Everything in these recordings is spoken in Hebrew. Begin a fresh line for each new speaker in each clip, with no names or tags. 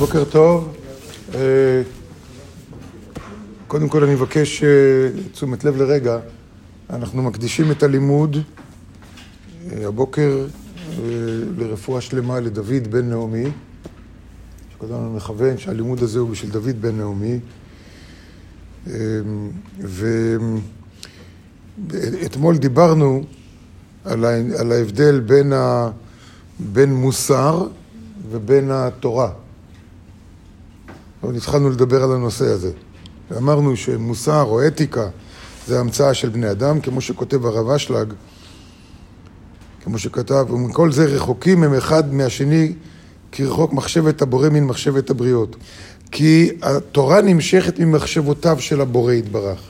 בוקר טוב. אה, קודם כל אני מבקש אה, תשומת לב לרגע. אנחנו מקדישים את הלימוד אה, הבוקר לרפואה שלמה לדוד בן נעמי. שקודם אני מכוון שהלימוד הזה הוא בשביל דוד בן נעמי. ואתמול דיברנו על ההבדל בין, ה... בין מוסר ובין התורה. אבל התחלנו לדבר על הנושא הזה. ואמרנו שמוסר או אתיקה זה המצאה של בני אדם, כמו שכותב הרב אשלג, כמו שכתב, ומכל זה רחוקים הם אחד מהשני כי רחוק מחשבת הבורא מן מחשבת הבריות. כי התורה נמשכת ממחשבותיו של הבורא יתברך.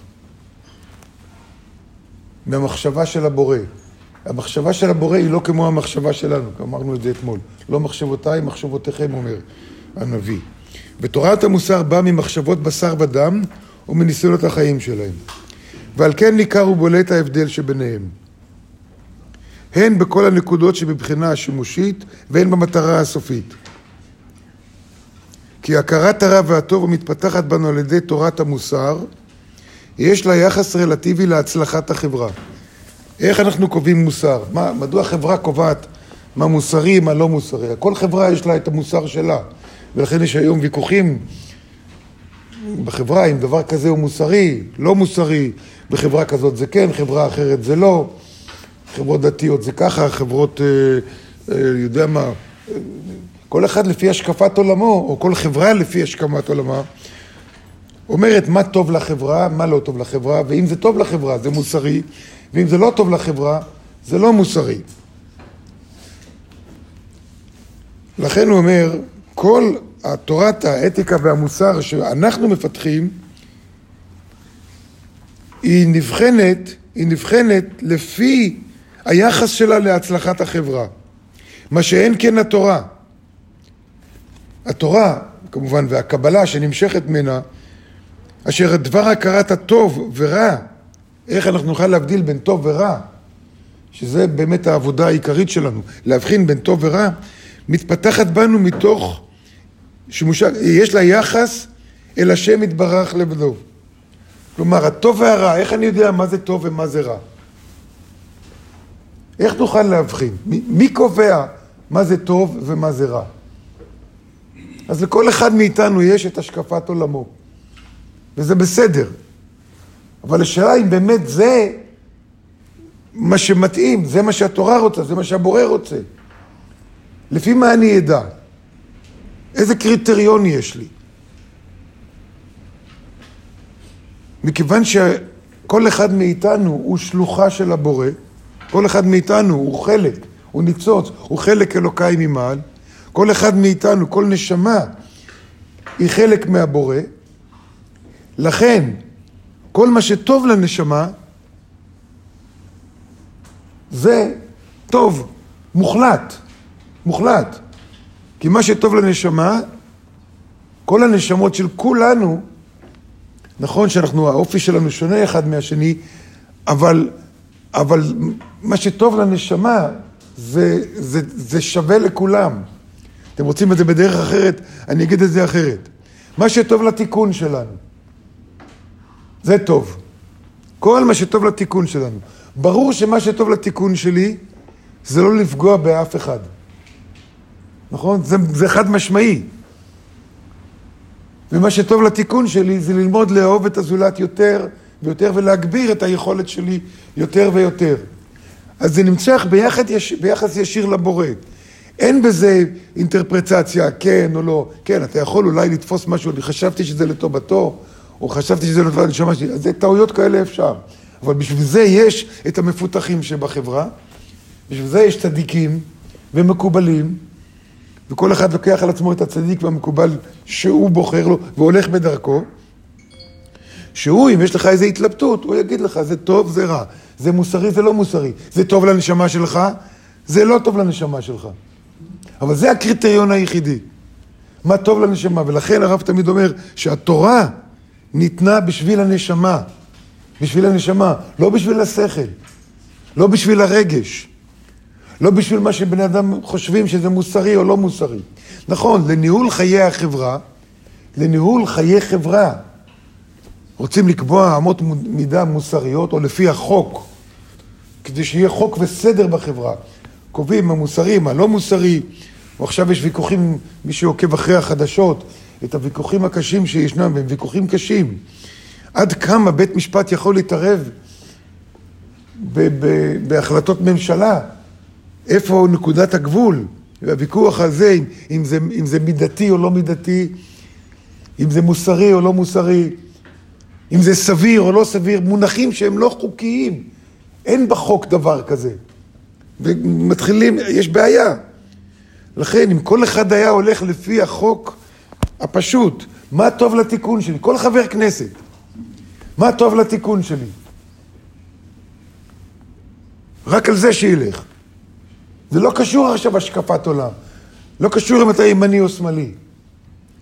מהמחשבה של הבורא. המחשבה של הבורא היא לא כמו המחשבה שלנו, אמרנו את זה אתמול. לא מחשבותיי, מחשבותיכם, אומר הנביא. ותורת המוסר באה ממחשבות בשר ודם ומניסיונות החיים שלהם. ועל כן ניכר ובולט ההבדל שביניהם. הן בכל הנקודות שבבחינה השימושית והן במטרה הסופית. כי הכרת הרע והטוב המתפתחת בנו על ידי תורת המוסר, יש לה יחס רלטיבי להצלחת החברה. איך אנחנו קובעים מוסר? מה, מדוע חברה קובעת מה מוסרי, מה לא מוסרי? כל חברה יש לה את המוסר שלה. ולכן יש היום ויכוחים בחברה אם דבר כזה הוא מוסרי, לא מוסרי, בחברה כזאת זה כן, חברה אחרת זה לא, חברות דתיות זה ככה, חברות, אה, אה, יודע מה, כל אחד לפי השקפת עולמו, או כל חברה לפי השקפת עולמה, אומרת מה טוב לחברה, מה לא טוב לחברה, ואם זה טוב לחברה זה מוסרי, ואם זה לא טוב לחברה זה לא מוסרי. לכן הוא אומר, כל התורת האתיקה והמוסר שאנחנו מפתחים, היא נבחנת, היא נבחנת לפי היחס שלה להצלחת החברה. מה שאין כן התורה. התורה, כמובן, והקבלה שנמשכת ממנה, אשר דבר הכרת הטוב ורע, איך אנחנו נוכל להבדיל בין טוב ורע, שזה באמת העבודה העיקרית שלנו, להבחין בין טוב ורע, מתפתחת בנו מתוך שמושה, יש לה יחס אל השם יתברך לבדו. כלומר, הטוב והרע, איך אני יודע מה זה טוב ומה זה רע? איך נוכל להבחין? מי, מי קובע מה זה טוב ומה זה רע? אז לכל אחד מאיתנו יש את השקפת עולמו, וזה בסדר. אבל השאלה אם באמת זה מה שמתאים, זה מה שהתורה רוצה, זה מה שהבורא רוצה. לפי מה אני אדע? איזה קריטריון יש לי? מכיוון שכל אחד מאיתנו הוא שלוחה של הבורא, כל אחד מאיתנו הוא חלק, הוא ניצוץ, הוא חלק אלוקאי ממעל, כל אחד מאיתנו, כל נשמה היא חלק מהבורא, לכן כל מה שטוב לנשמה זה טוב, מוחלט, מוחלט. כי מה שטוב לנשמה, כל הנשמות של כולנו, נכון שאנחנו, האופי שלנו שונה אחד מהשני, אבל, אבל מה שטוב לנשמה זה, זה, זה שווה לכולם. אתם רוצים את זה בדרך אחרת? אני אגיד את זה אחרת. מה שטוב לתיקון שלנו, זה טוב. כל מה שטוב לתיקון שלנו. ברור שמה שטוב לתיקון שלי זה לא לפגוע באף אחד. נכון? זה, זה חד משמעי. ומה שטוב לתיקון שלי זה ללמוד לאהוב את הזולת יותר ויותר ולהגביר את היכולת שלי יותר ויותר. אז זה נמצא ביחד, ביחס ישיר לבורא. אין בזה אינטרפרצציה, כן או לא. כן, אתה יכול אולי לתפוס משהו, אני חשבתי שזה לטובתו, או חשבתי שזה לטובת הנשמה שלי, אז טעויות כאלה אפשר. אבל בשביל זה יש את המפותחים שבחברה, בשביל זה יש צדיקים ומקובלים, וכל אחד לוקח על עצמו את הצדיק והמקובל שהוא בוחר לו והולך בדרכו, שהוא, אם יש לך איזו התלבטות, הוא יגיד לך, זה טוב, זה רע, זה מוסרי, זה לא מוסרי, זה טוב לנשמה שלך, זה לא טוב לנשמה שלך. אבל זה הקריטריון היחידי. מה טוב לנשמה, ולכן הרב תמיד אומר שהתורה ניתנה בשביל הנשמה, בשביל הנשמה, לא בשביל השכל, לא בשביל הרגש. לא בשביל מה שבני אדם חושבים שזה מוסרי או לא מוסרי. נכון, לניהול חיי החברה, לניהול חיי חברה, רוצים לקבוע אמות מידה מוסריות, או לפי החוק, כדי שיהיה חוק וסדר בחברה. קובעים מה מוסרי, מה לא מוסרי, ועכשיו יש ויכוחים, מי שעוקב אחרי החדשות, את הוויכוחים הקשים שישנם, והם ויכוחים קשים. עד כמה בית משפט יכול להתערב בהחלטות ממשלה? איפה נקודת הגבול? והוויכוח הזה, אם, אם, זה, אם זה מידתי או לא מידתי, אם זה מוסרי או לא מוסרי, אם זה סביר או לא סביר, מונחים שהם לא חוקיים. אין בחוק דבר כזה. ומתחילים, יש בעיה. לכן, אם כל אחד היה הולך לפי החוק הפשוט, מה טוב לתיקון שלי? כל חבר כנסת, מה טוב לתיקון שלי? רק על זה שילך. זה לא קשור עכשיו השקפת עולם. לא קשור אם אתה ימני או שמאלי.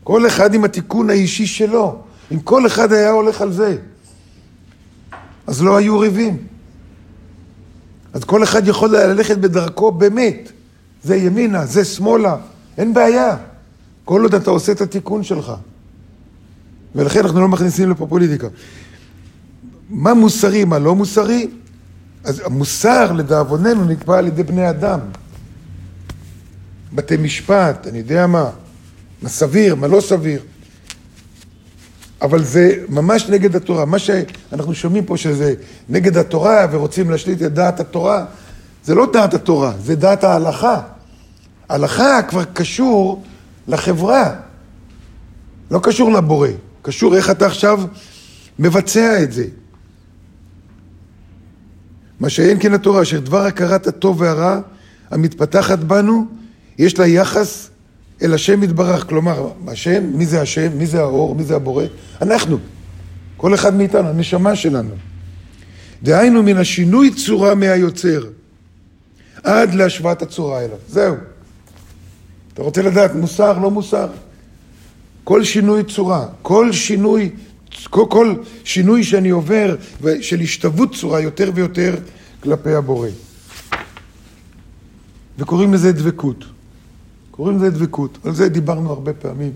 כל אחד עם התיקון האישי שלו. אם כל אחד היה הולך על זה, אז לא היו ריבים. אז כל אחד יכול ללכת בדרכו באמת. זה ימינה, זה שמאלה, אין בעיה. כל עוד אתה עושה את התיקון שלך. ולכן אנחנו לא מכניסים לפה פוליטיקה. מה מוסרי, מה לא מוסרי? אז המוסר, לדאבוננו, נקבע על ידי בני אדם. בתי משפט, אני יודע מה, מה סביר, מה לא סביר. אבל זה ממש נגד התורה. מה שאנחנו שומעים פה שזה נגד התורה ורוצים להשליט את דעת התורה, זה לא דעת התורה, זה דעת ההלכה. ההלכה כבר קשור לחברה, לא קשור לבורא, קשור איך אתה עכשיו מבצע את זה. מה שאין כן התורה, אשר דבר הכרת הטוב והרע המתפתחת בנו, יש לה יחס אל השם יתברך. כלומר, השם, מי זה השם? מי זה האור? מי זה הבורא? אנחנו. כל אחד מאיתנו, הנשמה שלנו. דהיינו מן השינוי צורה מהיוצר, עד להשוואת הצורה אליו. זהו. אתה רוצה לדעת מוסר, לא מוסר? כל שינוי צורה, כל שינוי, כל, כל שינוי שאני עובר של השתוות צורה יותר ויותר כלפי הבורא. וקוראים לזה דבקות. קוראים לזה דבקות. על זה דיברנו הרבה פעמים.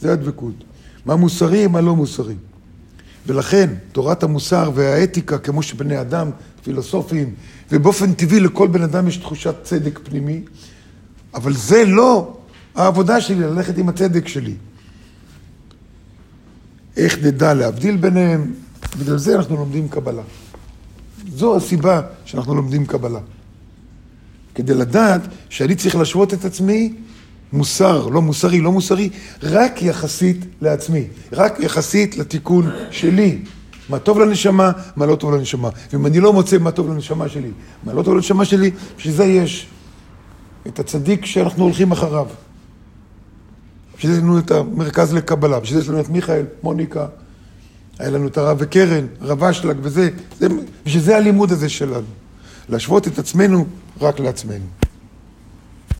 זה הדבקות. מה מוסרי, מה לא מוסרי. ולכן, תורת המוסר והאתיקה, כמו שבני אדם, פילוסופים, ובאופן טבעי לכל בן אדם יש תחושת צדק פנימי, אבל זה לא העבודה שלי, ללכת עם הצדק שלי. איך נדע להבדיל ביניהם? בגלל זה אנחנו לומדים קבלה. זו הסיבה שאנחנו לומדים קבלה. כדי לדעת שאני צריך להשוות את עצמי מוסר, לא מוסרי, לא מוסרי, רק יחסית לעצמי, רק יחסית לתיקון שלי. מה טוב לנשמה, מה לא טוב לנשמה. ואם אני לא מוצא מה טוב לנשמה שלי, מה לא טוב לנשמה שלי, בשביל זה יש את הצדיק שאנחנו הולכים אחריו. בשביל זה יש לנו את המרכז לקבלה, בשביל זה יש לנו את מיכאל, מוניקה, היה לנו את הרב וקרן, רב אשלג וזה, זה, בשביל זה הלימוד הזה שלנו. להשוות את עצמנו רק לעצמנו.